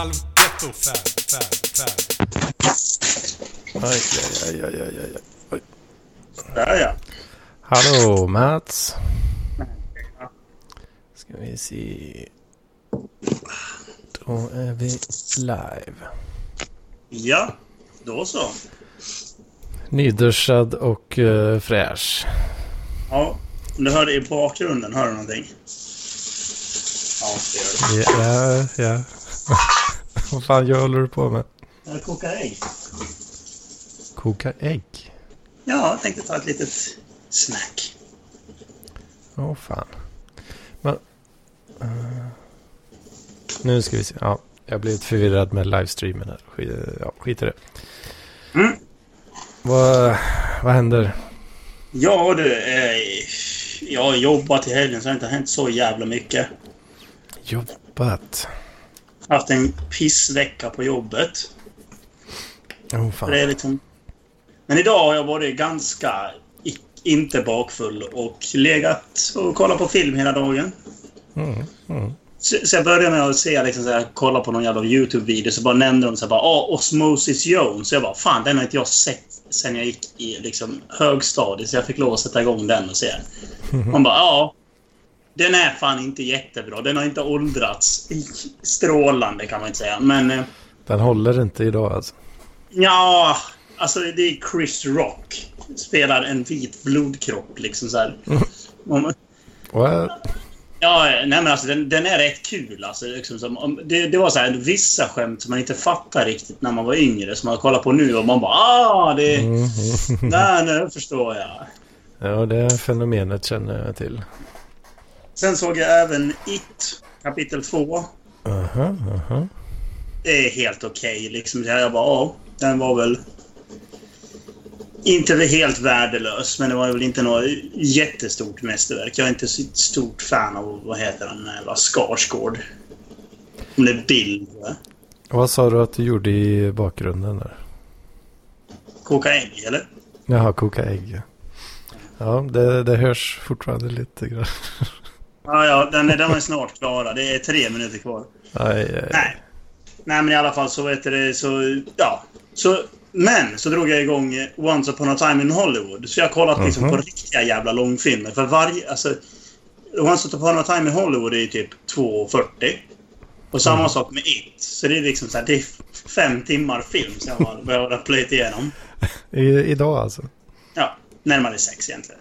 halvgetto färd, färd, färd. Aj, aj, aj, aj, aj, aj. Oj. Där ja. Hallå Mats. Ska vi se. Då är vi live. Ja, då så. Nyduschad och uh, fräsch. Ja, du hör det i bakgrunden, hör du någonting? Ja, det gör det. Ja, ja. Vad fan gör håller du på med? Jag kokar ägg. Koka ägg? Ja, jag tänkte ta ett litet snack. Åh fan. Men... eh, nu ska vi se. Ja, jag blev lite förvirrad med livestreamen här. Skit, ja, skit i det. Mm. Vad, vad händer? Ja du, eh, jag har jobbat i helgen så det har inte hänt så jävla mycket. Jobbat? Haft en pissvecka på jobbet. Oh, fan. det är liksom... Men idag har jag varit ganska inte bakfull och legat och kollat på film hela dagen. Mm, mm. Så, så jag började med att se, liksom, så här, kolla på någon jävla YouTube-video, så bara nämnde de så här, bara, ah, Osmosis Jones. Så jag bara, fan den har inte jag sett sen jag gick i liksom, högstadiet, så jag fick lov att sätta igång den och se. Man bara, ja. Den är fan inte jättebra. Den har inte åldrats strålande kan man inte säga. Men eh, Den håller inte idag alltså. ja, alltså det är Chris Rock. Spelar en vit blodkropp liksom så här. Om- What? Ja, nej men alltså den, den är rätt kul. Alltså, liksom, som, om, det, det var så här vissa skämt som man inte fattar riktigt när man var yngre. Som man kollar på nu och man bara ah, det... Mm. Nej, nu förstår jag. Ja, det fenomenet känner jag till. Sen såg jag även It, kapitel 2. Aha, aha. Det är helt okej. liksom. Så Jag bara, ja, den var väl... Inte helt värdelös, men det var väl inte något jättestort mästerverk. Jag är inte så stort fan av, vad heter han, jävla Skarsgård. Om det är Bill, va? Vad sa du att du gjorde i bakgrunden där? Koka ägg, eller? Jaha, koka ägg. Ja, det, det hörs fortfarande lite grann. Ja, ja, den, är- den är snart klara. Det är tre minuter kvar. Aj, aj. Nej. Nej, men i alla fall så vet det så... Ja. Så, men så drog jag igång eh, Once upon a time in Hollywood. Så jag har kollat liksom Mhm. på riktiga jävla långfilmer. För varje... Alltså, Once upon a time in Hollywood är typ 2.40. Och samma sak med It. Så det är liksom så här, det är fem timmar film som jag har börjat plöjt igenom. I, idag alltså? Ja, närmare sex egentligen.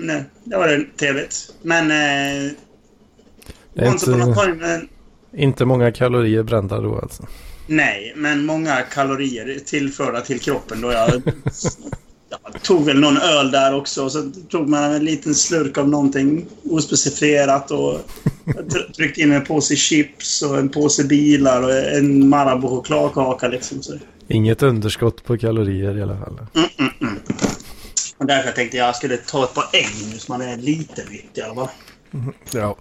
Nej, det var trevligt. Men... Eh, Det är inte, time... inte många kalorier brända då alltså? Nej, men många kalorier tillförda till kroppen då jag... jag tog väl någon öl där också och så tog man en liten slurk av någonting ospecifierat och tr- tryckte in en påse chips och en påse bilar och en Marabou chokladkaka liksom. Så. Inget underskott på kalorier i alla fall. Mm, mm. Och därför tänkte jag att jag skulle ta ett par ägg nu så man är lite nyttig i alla fall. Ja.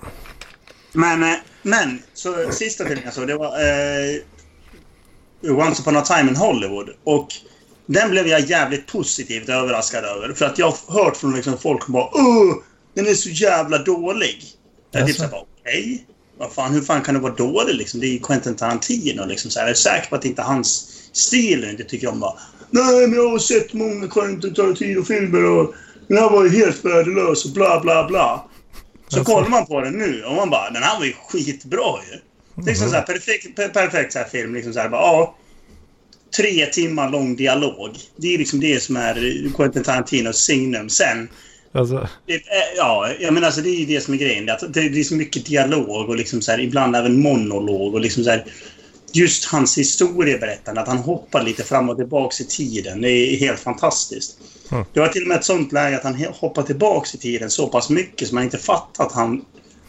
Men, eh, men så sista filmen jag såg, det var eh, Once upon a time in Hollywood. Och den blev jag jävligt positivt överraskad över. För att jag har hört från liksom folk som bara Åh, den är så jävla dålig. Jag är typ såhär, okej. Vad fan, hur fan kan det vara dålig liksom? Det är ju Quentin Tarantino liksom. Så här, jag är säker på att inte hans stil inte tycker om bara Nej, men jag har sett många Quentin Tarantino-filmer och den här var ju helt värdelös och bla bla bla. Så Alltså. kollar man på den nu och man bara, den här var ju skitbra ju. Är liksom så här, perfekt, per- perfekt så här film. Liksom så här, bara, ja, tre timmar lång dialog. Det är liksom det som är Quentin Tarantinos signum. Sen, Alltså, det, är- ja, jag menar alltså det är ju det som är grejen. Det, det är så mycket dialog och liksom så här, ibland även monolog och liksom så här, Just hans historieberättande, att han hoppar lite fram och tillbaks i tiden. Det är helt fantastiskt. Mm. Det var till och med ett sånt läge att han hoppar tillbaks i tiden så pass mycket som man inte fattat att han,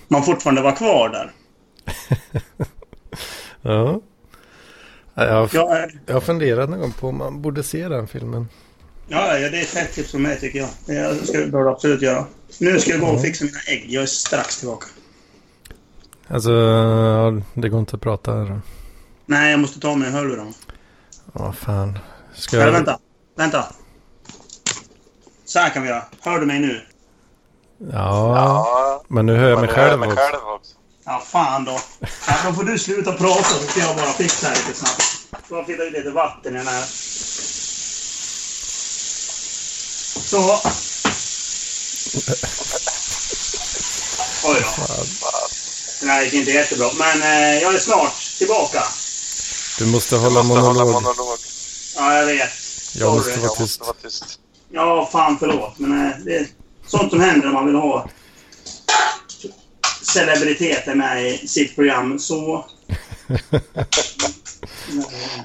man fortfarande var kvar där. ja. Ja, Jag, Jag är, jag har funderat någon gång på om man borde se den filmen. Ja, ja, det är ett fett tips från mig tycker jag. Det ska du absolut göra. Nu ska jag gå och fixa mina ägg. Jag är strax tillbaka. Alltså, det går inte att prata här. Nej, jag måste ta mig hörlurarna. Ja, fan. Ska Eller jag... vänta. Vänta. Så här kan vi göra. Hör du mig nu? Ja, Ja, men nu hör jag mig själv mig också. själv också. Ja, fan då. Ja, då får du sluta prata så ska jag bara fixa lite snabbt. Jag fylla i lite vatten i den här. Så. Oj då. Den här gick inte jättebra. Men eh, jag är snart tillbaka. Du måste hålla monolog. Ja, jag vet. Jag måste Sorry. vara tyst. Ja, fan förlåt. Men eh, det är sånt som händer om man vill ha celebriteter med i sitt program. Så... Eh,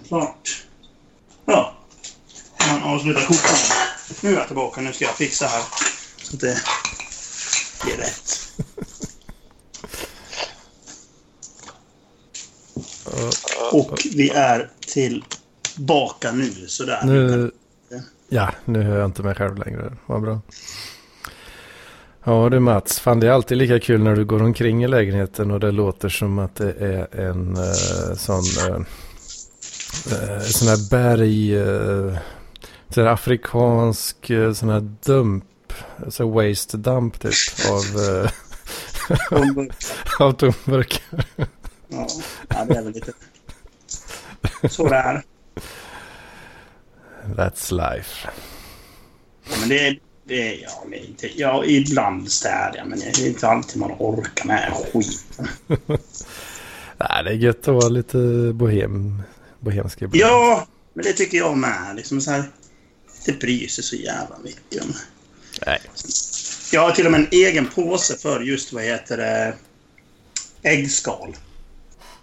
Klart. Ja. Man avslutar kokan. Nu är jag tillbaka. Nu ska jag fixa här. Så att det blir rätt. Och vi är tillbaka nu. Sådär. Nu... Ja, nu hör jag inte mig själv längre. Vad bra. Ja du Mats, fan det är alltid lika kul när du går omkring i lägenheten och det låter som att det är en eh, sån eh, sån här berg, eh, sån här afrikansk eh, sån här dump, så här waste dump typ av, eh, av tomburkar. Ja, det är väl lite så det är. That's life. Ja, men det är... Det är ja, men inte, ja, ibland städar jag, men det är inte alltid man orkar med skiten. Nej, det är gött att vara lite bohem, bohemsk ibland. Ja, men det tycker jag med. Liksom så här, det bryr sig så jävla mycket om. Nej. Jag har till och med en egen påse för just, vad heter det, äggskal.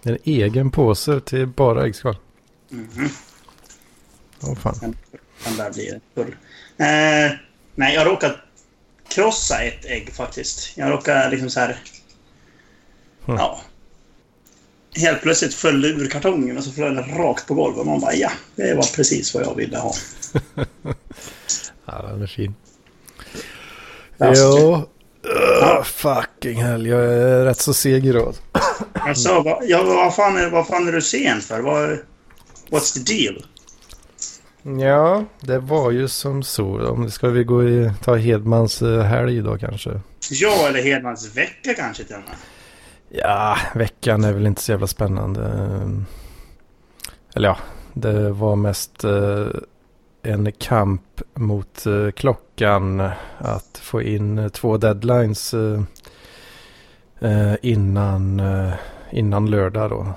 En egen påse till bara äggskal. Mhm. Åh fan. Den där blir full. Eh, nej, jag råkade krossa ett ägg faktiskt. Jag råkade liksom så här... Hmm. Ja. Helt plötsligt föll det ur kartongen och så föll den rakt på golvet. Man bara ja, det var precis vad jag ville ha. Ja, den är fin. Jo. Uh, fucking hell, jag är rätt så seg idag. Sa vad, ja, vad, fan är, vad fan är du sen för? Vad, what's the deal? Ja, det var ju som så. Om ska vi gå i, ta Hedmans eh, helg då kanske? Ja, eller Hedmans vecka kanske till och med. Ja, veckan är väl inte så jävla spännande. Eller ja, det var mest eh, en kamp mot eh, klockan att få in två deadlines eh, innan, eh, innan lördag då.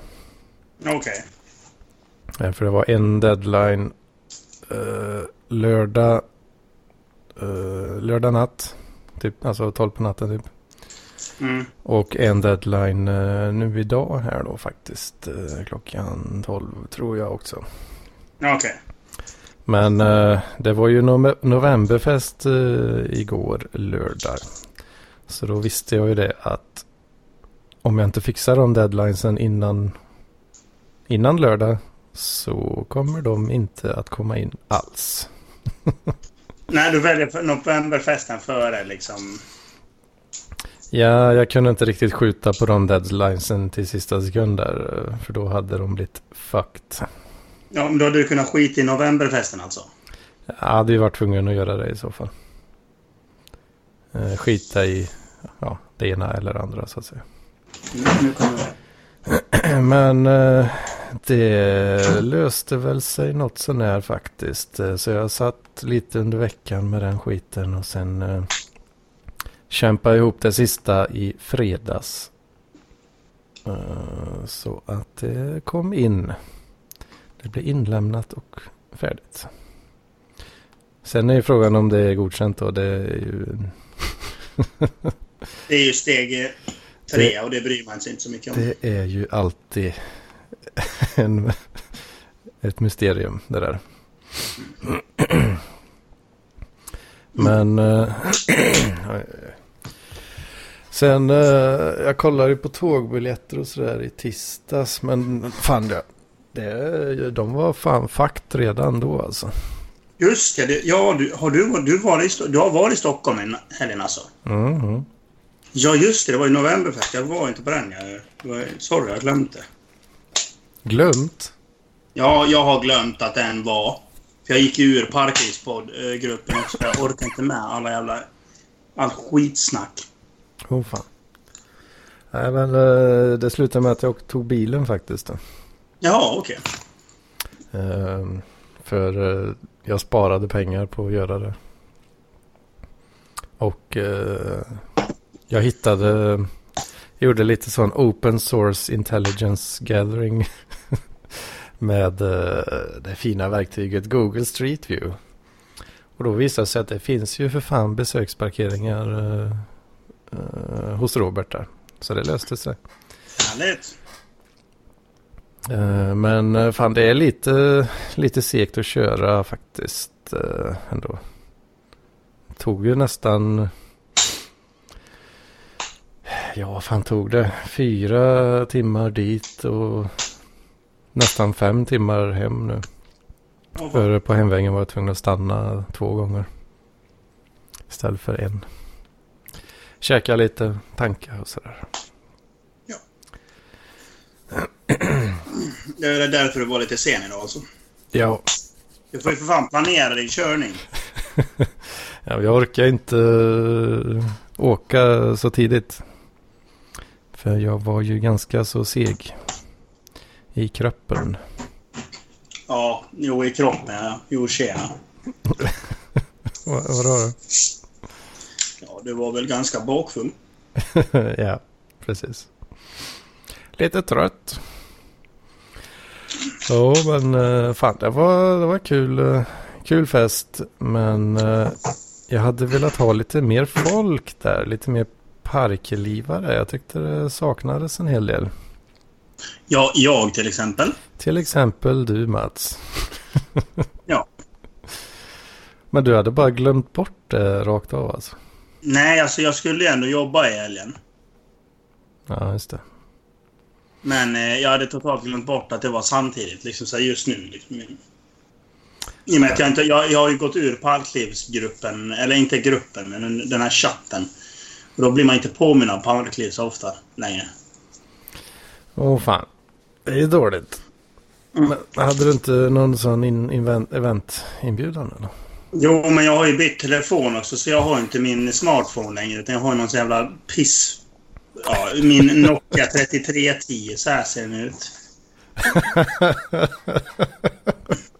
Okej. Eh, För det var en deadline eh, lördag, eh, lördag natt. Typ, alltså 12 på natten typ. Mm. Och en deadline nu idag här då faktiskt. Klockan 12 tror jag också. Okej. Men eh, det var ju nove- novemberfest eh, igår lördag. Så då visste jag ju det att om jag inte fixar de deadlinesen innan, innan lördag så kommer de inte att komma in alls. Nej, du väljer novemberfesten före liksom. Ja, jag kunde inte riktigt skjuta på de deadlinesen till sista sekund där. eh, För då hade de blivit fucked. Ja, men då hade du kunnat skita i novemberfesten alltså? Jag hade ju varit tvungen att göra det i så fall. Eh, skita i ja, det ena eller andra så att säga. Mm, nu, kommer det. Men eh, det löste väl sig något sånär faktiskt. Eh, så jag satt lite under veckan med den skiten och sen eh, kämpade ihop det sista i fredags. Eh, så att det kom in. Det blev inlämnat och färdigt. Sen är ju frågan om det är godkänt då. Det är ju... Det är ju steg eh, tre och det bryr man sig inte så mycket om. Det är ju alltid en, ett mysterium det där. Men eh, sen eh, jag kollade ju på tågbiljetter och sådär i tisdags. Men fan det, det, de var fan fakt redan då alltså. Just det. Ja, du, har du, du, i, Sto- du har varit i Stockholm en helgen alltså? Mhm. Ja, just det. Det var ju novemberfest. Jag var inte på den. Jag, var, sorry, jag glömde. Glömt? Ja, jag har glömt att den var. För jag gick ur Parkrispodd-gruppen också. Jag orkar inte med alla jävla... Allt skitsnack. Oh fan. Nej, men eh, det slutade med att jag tog bilen faktiskt. Då. Jaha, okej. Ehm, För eh, jag sparade pengar på att göra det. Och eh, jag hittade, gjorde lite sån open source intelligence gathering med eh, det fina verktyget Google Street View. Och då visade det sig att det finns ju för fan besöksparkeringar eh, eh, hos Robert där. Så det löste sig. Härligt. Men fan det är lite, lite segt att köra faktiskt ändå. Tog ju nästan... Ja, vad fan tog det? Fyra timmar dit och nästan fem timmar hem nu. För på hemvägen var jag tvungen att stanna två gånger. Istället för en. Käka lite, tanka och sådär. Det är därför du var lite sen idag alltså. Ja, Du får ju för fan planera din körning. Ja, jag orkar inte åka så tidigt. För jag var ju ganska så seg i kroppen. Ja, jo i kroppen ja. Jo tjena. Vad vadå Ja, du var väl ganska bakfull. då? ja, precis. Lite trött. Ja, men eh, fan det var, det var kul, eh, kul fest. Men eh, jag hade velat ha lite mer folk där. Lite mer parklivare. Jag tyckte det saknades en hel del. Ja, jag till exempel. Till exempel du Mats. Ja. Men du hade bara glömt bort det rakt av alltså. Nej, alltså jag skulle ju ändå jobba i helgen. Ja, just det. Men eh, jag hade totalt glömt bort att det var samtidigt. Liksom så just nu. Liksom. I och med att jag inte... Jag, jag har ju gått ur parklivsgruppen. Eller inte gruppen, men den här chatten. Och då blir man inte påminn om parkliv så ofta längre. Åh fan. Det är ju dåligt. Mm. Men hade du inte någon sån in, invent, eventinbjudan eller? Jo, men jag har ju bytt telefon också, så jag har inte min smartphone längre. Utan jag har någon sån jävla piss... Ja, min Nokia 3310. Så här ser den ut.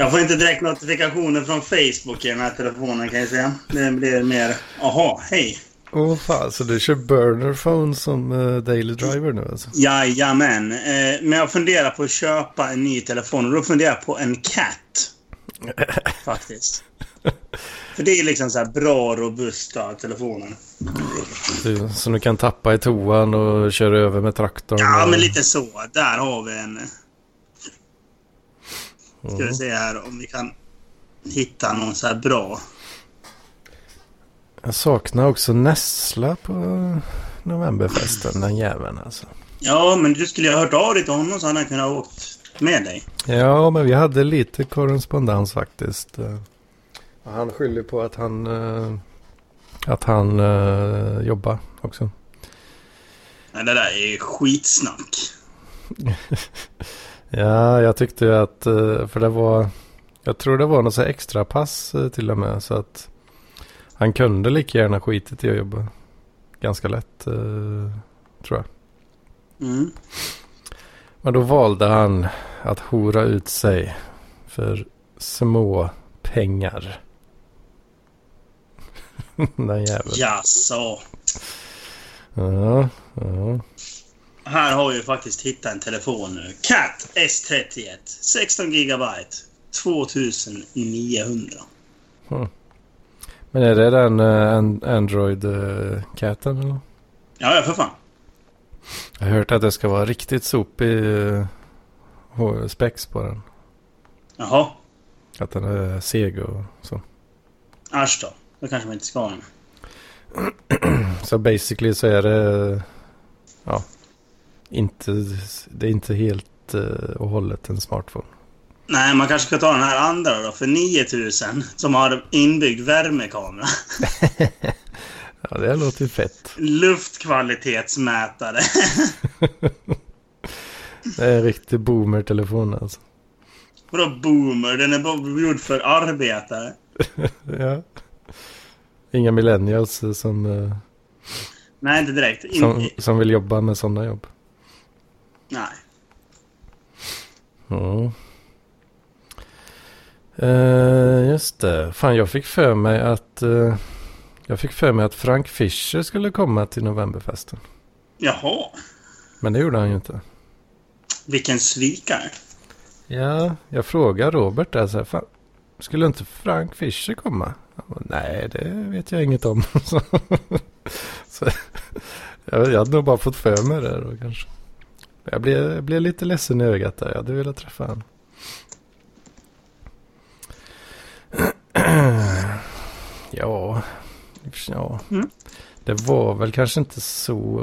Jag får inte direkt notifikationer från Facebook i den här telefonen kan jag säga. Det blir mer... Jaha, hej. Åh fan, så du kör burner phone som uh, daily driver nu alltså? Jajamän. Eh, men jag funderar på att köpa en ny telefon och då funderar jag på en Cat. Faktiskt. För det är liksom så här bra, robusta telefoner. Som du kan tappa i toan och köra över med traktorn. Ja, och... men lite så. Där har vi en... Ska vi Mm. se här om vi kan hitta någon så här bra. Jag saknar också Nessla på novemberfesten, den jäveln alltså. Ja, men du skulle ju ha hört av dig till honom så hade han kunnat ha åkt med dig. Ja, men vi hade lite korrespondens faktiskt. Eh, Han skyller på att han, eh, att han eh, jobbar också. Nej, det där är skitsnack. Ja, jag tyckte ju att, eh, för det var, jag tror det var något extra pass eh, till och med. Så att han kunde lika gärna skitit i att jobba. Ganska lätt, eh, tror jag. Mm. Men då valde han att hora ut sig för små pengar. Den jäveln. Jaså. Ja, ja. Här har vi faktiskt hittat en telefon nu. Cat S31. 16 gigabyte. 2900. Men är det den uh, Android-katten eller? Ja, ja för fan. Jag har hört att det ska vara riktigt sopig uh, spex på den. Jaha. Att den är seg och så. Asch då. Då kanske man inte ska ha den. Så basically så är det, ja, inte, det är inte helt uh, och hållet en smartphone. Nej, man kanske ska ta den här andra då för 9000 som har inbyggd värmekamera. Ja, det låter ju fett. Luftkvalitetsmätare. Det är en riktig boomer-telefon alltså. Vadå boomer? Den är bara gjord för arbetare. Ja. Inga millennials eh, som... Uh, Nej, inte direkt. In, Som, som vill jobba med sådana jobb. Nej. Ja. Eh, just det. Fan, jag fick för mig att... eh, jag fick för mig att Frank Fischer skulle komma till novemberfesten. Jaha. Men det gjorde han ju inte. Vilken svikare. Ja, jag frågade Robert där så här, fan, skulle inte Frank Fischer komma? Bara, Nej, det vet jag inget om. så, jag, jag hade nog bara fått för mig det då kanske. Jag blev, jag blev lite ledsen i ögat där. Jag hade velat träffa honom. ja, ja. Mm. Det var väl kanske inte så...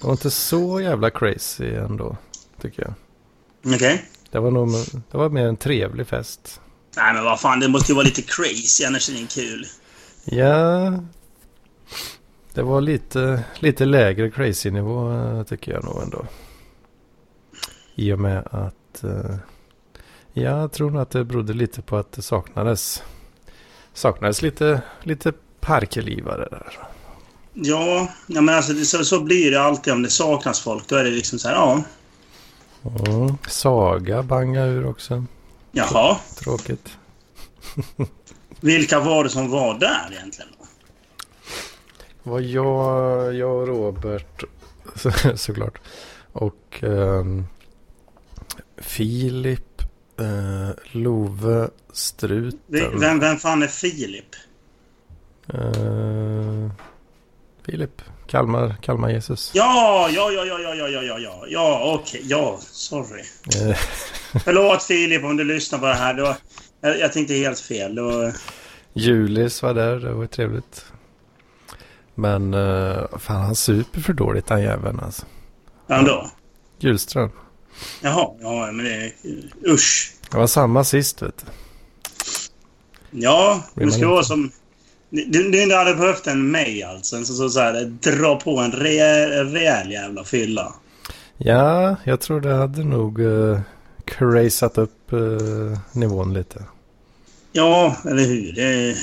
Det var inte så jävla crazy ändå, tycker jag. Okej. Det var nog det var mer en trevlig fest. Nej, men vad fan. Det måste ju vara lite crazy annars är det kul. Ja, det var lite, lite lägre crazy-nivå tycker jag nog ändå. I och med att eh, jag tror nog att det berodde lite på att det saknades, saknades lite, lite parklivare där. Ja, ja men alltså det, så, så blir det alltid om det saknas folk. Då är det liksom så här, ja. Mm. Saga banga ur också. Jaha. Tråkigt. Vilka var det som var där egentligen? Då? var jag, jag och Robert så, såklart. Och ehm, Filip, eh, Love, Struten. Vem, vem fan är Filip? Eh, Filip, Kalmar, Kalmar Jesus. Ja, ja, ja, ja, ja, ja, ja, ja, ja, ja, okej, ja, sorry. Eh, Förlåt Filip om du lyssnar på det här. Var, jag, jag tänkte helt fel. Var, Julis var där, det var trevligt. Men eh, fan han super för dåligt han jäveln alltså. vem då? Hjulström. Jaha, ja, men det är... Usch. Det var samma sist vet du. Ja, det ska vara som... Du, du hade behövt en mig alltså. Så, så, så här, dra på en rejäl, rejäl jävla fylla. Ja, jag tror det hade nog uh, crazat upp eh, nivån lite. Ja, eller hur? Det är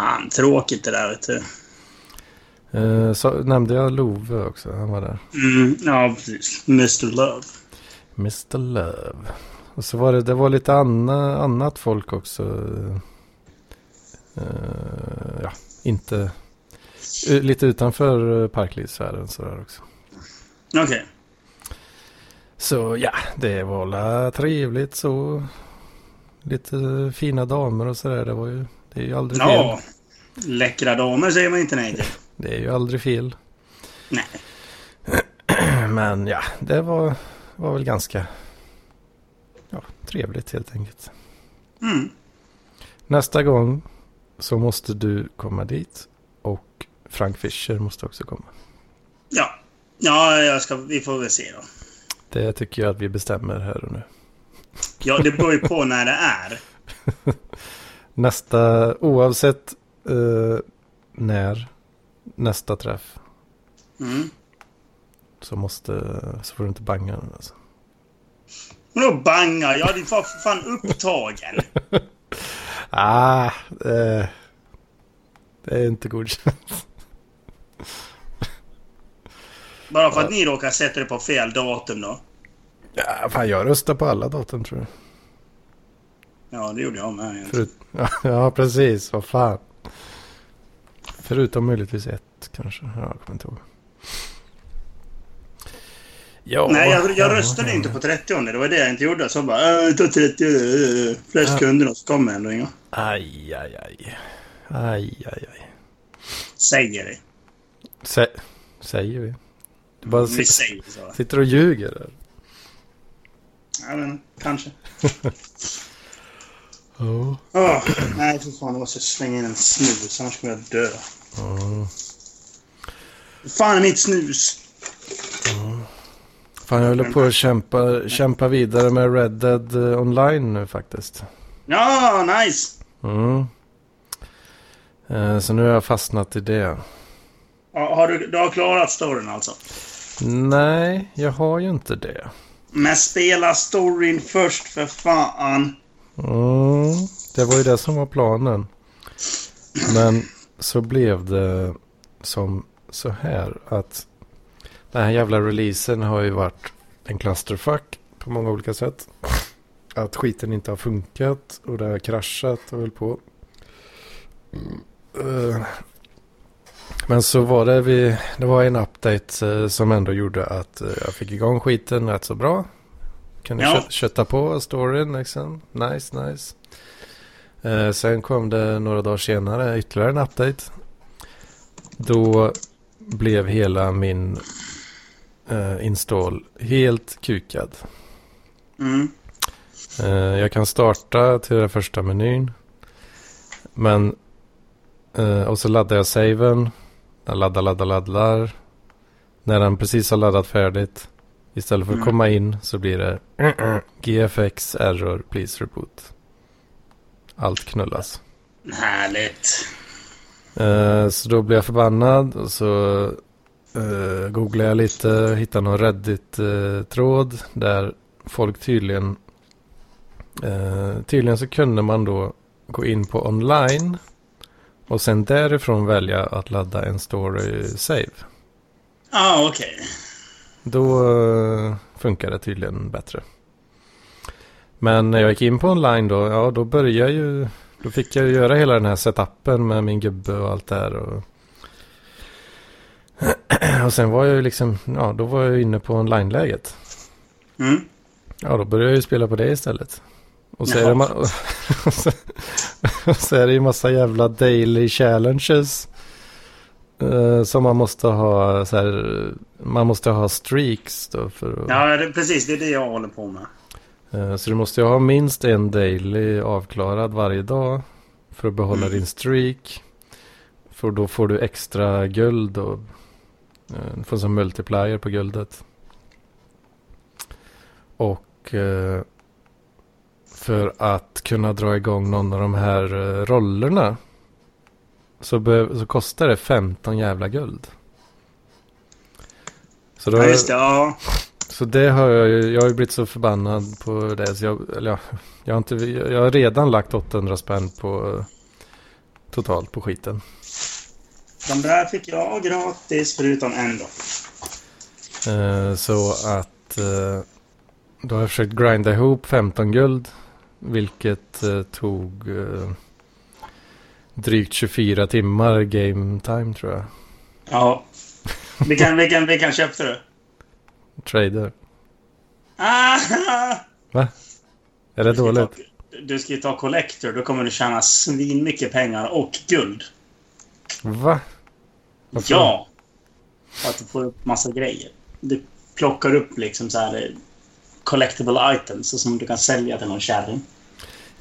fan tråkigt det där, vet du. Eh, så nämnde jag Love också, han var där. Mm, ja, precis. Mr Love. Mr Love. Och så var det, det var lite anna, annat folk också. Eh, ja, inte... eh, Lite utanför uh, parklivsfären sådär också. Okej. Så ja, det var la trevligt så. Lite fina damer och sådär. Det var ju... Det är ju aldrig fel. Ja. Läckra damer säger man inte nej till. Det är ju aldrig fel. Nej. Men ja, det var, var väl ganska ja, trevligt helt enkelt. Mm. Nästa gång så måste du komma dit och Frank Fischer måste också komma. Ja. Ja, jag ska, vi får väl se då. Det tycker jag att vi bestämmer här och nu. Ja, det beror ju på när det är. Nästa, oavsett eh, när nästa träff Mm. Så måste, så får du inte banga den alltså. Vadå banga? Jag är för fan upptagen. Ah, eh, det är inte godkänt. Bara för att ni råkar sätta det på fel datum då. Ja, fan jag röstar på alla datum tror jag. Ja, det gjorde jag med. egentligen. Förut, ja, precis. Vad fan. Förutom möjligtvis ett kanske. Ja, jag kommer inte ihåg. Ja, Nej, jag, jag ja, röstade inte på 30 Det var det jag inte gjorde. Så bara, äh, ta 30 äh, Flest Ja. kunder och så kommer ändå inga. Aj, aj, aj. Aj, aj, aj. Säger det. Sä, säger vi. Du bara Vi säger så. sitter och ljuger där. Ja, men kanske. Ja. Åh, nej, för fan. Jag måste slänga in en snus. Annars kommer jag dö. Ja. Fan är mitt snus? Fan, jag håller på att kämpa, kämpa vidare med Red Dead eh, Online nu faktiskt. Ja, nice! Mm. Eh, Så nu har jag fastnat i det. Ja, har du, du har klarat storyn alltså? Nej, jag har ju inte det. Men spela storyn först för fan. Mm, det var ju det som var planen. Men så blev det som så här att den här jävla releasen har ju varit en clusterfuck på många olika sätt. Att skiten inte har funkat och det har kraschat och höll på. Eh, Men så var det vi, det var en update eh, som ändå gjorde att eh, jag fick igång skiten rätt så bra. Kunde Ja. kö- kötta på storyn liksom. Nice, nice. Sen kom det några dagar senare ytterligare en update. Då blev hela min eh, install helt kukad. Mm. Eh, jag kan starta till den första menyn. Men eh, och så laddar jag saven. Den laddar, laddar, laddar. När den precis har laddat färdigt. Istället för att Mm. komma in så blir det GFX error please reboot. Allt knullas. Härligt. Eh, så då blev jag förbannad och så uh, googlade jag lite, hittade någon Reddit-tråd där folk tydligen, eh, tydligen så kunde man då gå in på online och sen därifrån välja att ladda en story save. Ja, ah, okej. Då uh, funkar det tydligen bättre. Men när jag gick in på online då, ja då började ju, då fick jag göra hela den här setupen med min gubbe och allt det här. Och, och sen var jag ju liksom, ja då var jag inne på online-läget. Mm. Ja då började jag ju spela på det istället. Och så, är det och så, och så är det ju massa jävla daily challenges. eh, som man måste ha så här, man måste ha streaks då för att, Ja, det, precis. Det är det jag håller på med. Eh, Så du måste ju ha minst en daily avklarad varje dag för att behålla Mm. din streak. För då får du extra guld och du får som multiplier på guldet. Och eh, för att kunna dra igång någon av de här eh, rollerna så, så kostar det 15 jävla guld. Så då, Ja, just det. Ja. så det har jag ju, jag har ju blivit så förbannad på det. Så jag, eller jag, jag, har inte, jag har redan lagt 800 spänn på eh, totalt på skiten. De där fick jag gratis, förutom en då. Eh, så att eh, då har jag försökt grinda ihop 15 guld. Vilket eh, tog eh, drygt 24 timmar game time tror jag. Ja. Vilken, vilken, vilken köpte du? Trader. Ah! Är det Du dåligt? Ta, du ska ju ta Collector. Då kommer du tjäna svin mycket pengar och guld. Va? Varför? Ja! För att du får upp massa grejer. Du plockar upp liksom så här eh, collectible items som du kan sälja till någon kärring.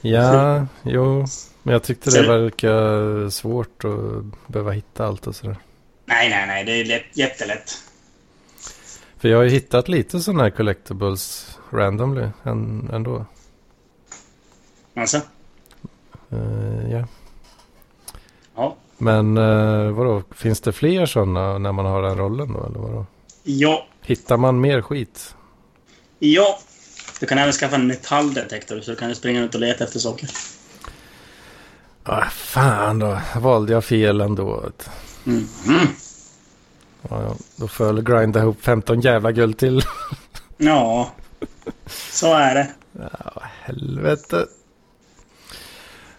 Ja, jo. Men jag tyckte det verkar svårt att behöva hitta allt och sådär. Nej, nej, nej. Det är lätt, jättelätt. För jag har ju hittat lite sådana här collectibles randomly än, ändå. Alltså? Eh, ja. Ja. Men uh, vadå, finns det fler sådana när man har den rollen då? Eller vadå? Ja. Hittar man mer skit? Ja. Du kan även skaffa en metalldetektor så du kan springa runt och leta efter saker. Ah, fan då, valde jag fel ändå. Mm. Ja, ja, då får jag grinda ihop 15 jävla guld till. Ja. Så är det. Ja, helvete.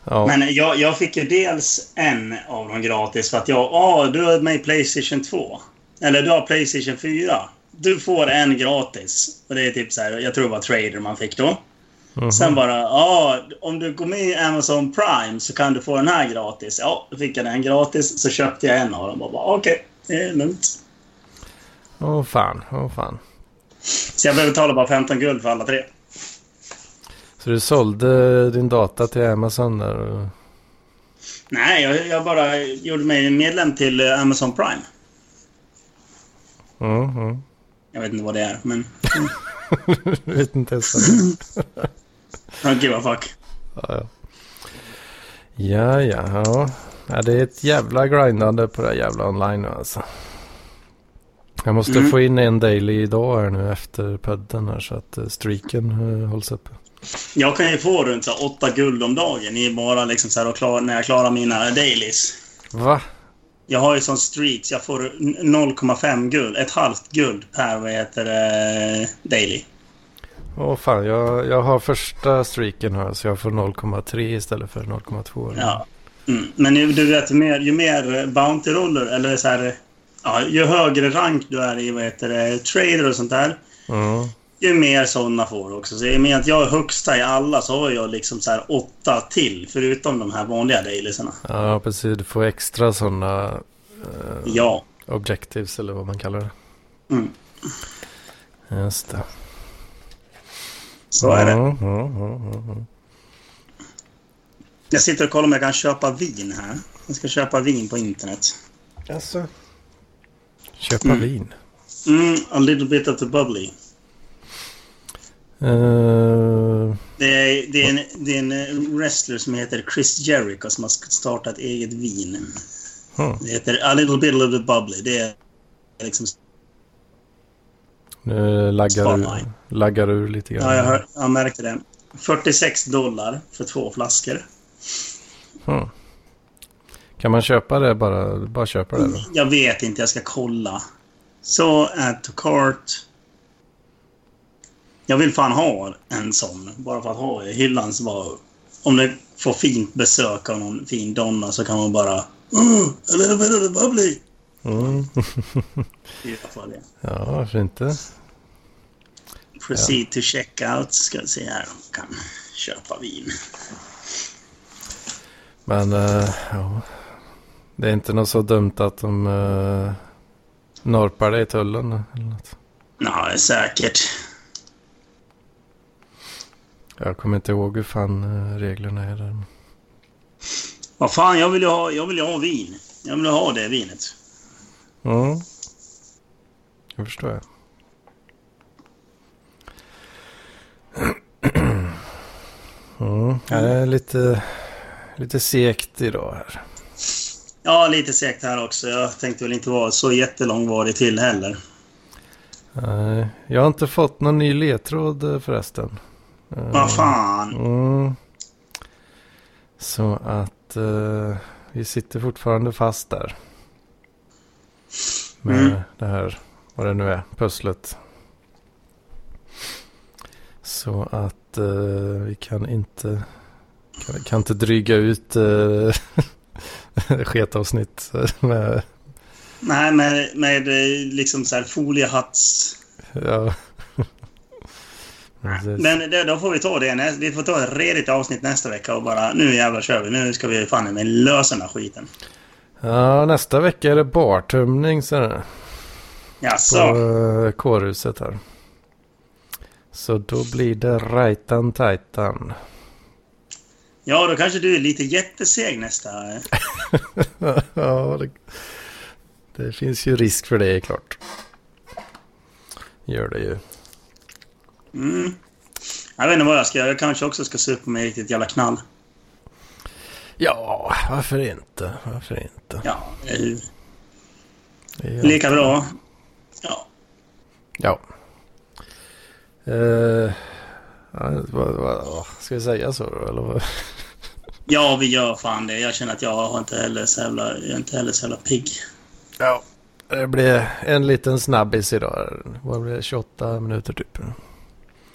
Ja, Men jag, jag fick ju dels en av dem gratis för att jag... Ja, du har med Playstation 2. Eller du har Playstation 4. Du får en gratis. Och det är typ så här, jag tror det var Trader man fick då. mhm. Sen bara, ja, om du går med i Amazon Prime så kan du få den här gratis. Ja, då fick jag den gratis. Så köpte jag en av dem och bara, okej, det är lugnt. Åh fan, åh fan. Så jag behöver betala bara 15 guld för alla tre. Så du sålde din data till Amazon där? Och... Nej, jag, jag bara gjorde mig medlem till eh, Amazon Prime. Mm, mm. Jag vet inte vad det är, men... Jag vet inte ens vad det är. Oh, give a fuck. Ja, ja. Ja, ja, ja. Det är ett jävla grindande på det här jävla online nu alltså. Jag måste Mm. få in en daily idag här nu efter podden här så att eh, streaken eh, hålls uppe. Jag kan ju få runt så åtta guld om dagen i bara liksom så här och klar, när jag klarar mina dailies. Va? Jag har ju sån streaks. Jag får 0,5 guld. Ett halvt guld per, vad heter det, daily. Åh fan, jag, jag har första streaken här så jag får 0,3 istället för 0,2. Ja. Mm. Men ju, du vet, ju mer, ju mer bounty-roller eller så här... Ja, ju högre rank du är i vad heter det, trader och sånt där. Mm. Ju mer sådana får också. Så i och med att jag är högsta i alla så har jag liksom så här åtta till. Förutom de här vanliga dailysarna. Ja, precis. Du får extra sådana eh, Ja. objectives eller vad man kallar det. Mm. Just det. Så är det. Mm, mm, mm, mm. Jag sitter och kollar om jag kan köpa vin här. Jag ska köpa vin på internet. Alltså. Köpa Mm. vin. Mm, a little bit of the bubbly. Eh, Det är, det, är en, det är en eh, wrestler som heter Chris Jericho som har startat eget vin. hmm. Det heter A little bit of the bubbly. Det är liksom... Nu laggar, ur, laggar ur lite grann. Ja, jag, hör, jag märkte det. 46 dollar för två flaskor. Hmm. Kan man köpa det bara? Bara köpa det då? Jag vet inte, jag ska kolla. Så, add to cart. Jag vill fan ha en sån. Bara för att ha i hyllan. Så bara, om det får fint besök av någon fin donna så kan man bara... Bubbly. Mm. Det alla fall det. ja, varför inte? Proceed to checkout. Ska vi se här om jag kan köpa vin. Men eh, ja. Det är inte något så dumt att de uh, norpar dig i tullen eller något. Nej, säkert. Jag kommer inte ihåg hur fan eh, reglerna är där. Vad fan, jag vill ju ha, jag vill ha vin. Jag vill ha det vinet. Mm. Jag förstår jag. Mm. Det är lite, lite segt idag här. Ja, lite segt här också. Jag tänkte väl inte vara så jättelångvarig till heller. Nej, jag har inte fått någon ny ledtråd eh, förresten. Eh, Vad fan. Mm. Så att eh, vi sitter fortfarande fast där. Med Mm. det här, vad det nu är, pusslet. Så att eh, vi kan inte, kan, kan inte dryga ut uh, sketavsnitt med, Nej, med, med liksom så här foliehatts... ja. Precis. Men det, då får vi ta det. Vi får ta ett redigt avsnitt nästa vecka och bara nu jävlar kör vi. Nu ska vi fan med lösa den här skiten. Ja, nästa vecka är det bartömning så på Jaså? uh, kårhuset här. Så då blir det rajtan tajtan. Ja, då kanske du är lite jätteseg nästa... eh. ja, det, det finns ju risk för det klart. Gör det ju. Mm. Jag vet inte vad jag ska göra. Jag kanske också ska supa mig riktigt jävla knall. Ja, varför inte? Varför inte? Ja, det är ju lika bra. Ja. Ja. Uh, vad, vad, vad, ska vi säga så då? Eller vad? Ja, vi gör fan det. Jag känner att jag har inte heller så jävla, jag är inte heller så jävla pigg. Ja. Det blir en liten snabbis idag. Vad blir det? 28 minuter typ.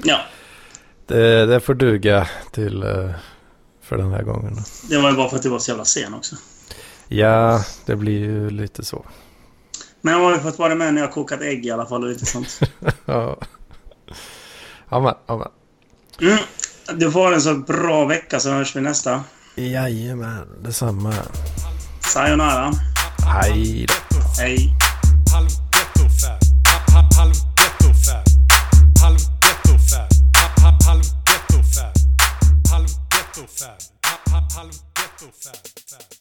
Ja, Det, det får duga till eh, för den här gången. det var ju bara för att du var så jävla sen också. Ja, det blir ju lite så. Men jag har ju fått vara med när jag kokat ägg i alla fall och lite sånt. Ja. Ja, men, ja, men. Mm. Du får ha en så bra vecka så hörs vi nästa. Jajamän, detsamma. Sayonara. Hej då. Hej. ghetto fab. Harlem ghetto fab. fab.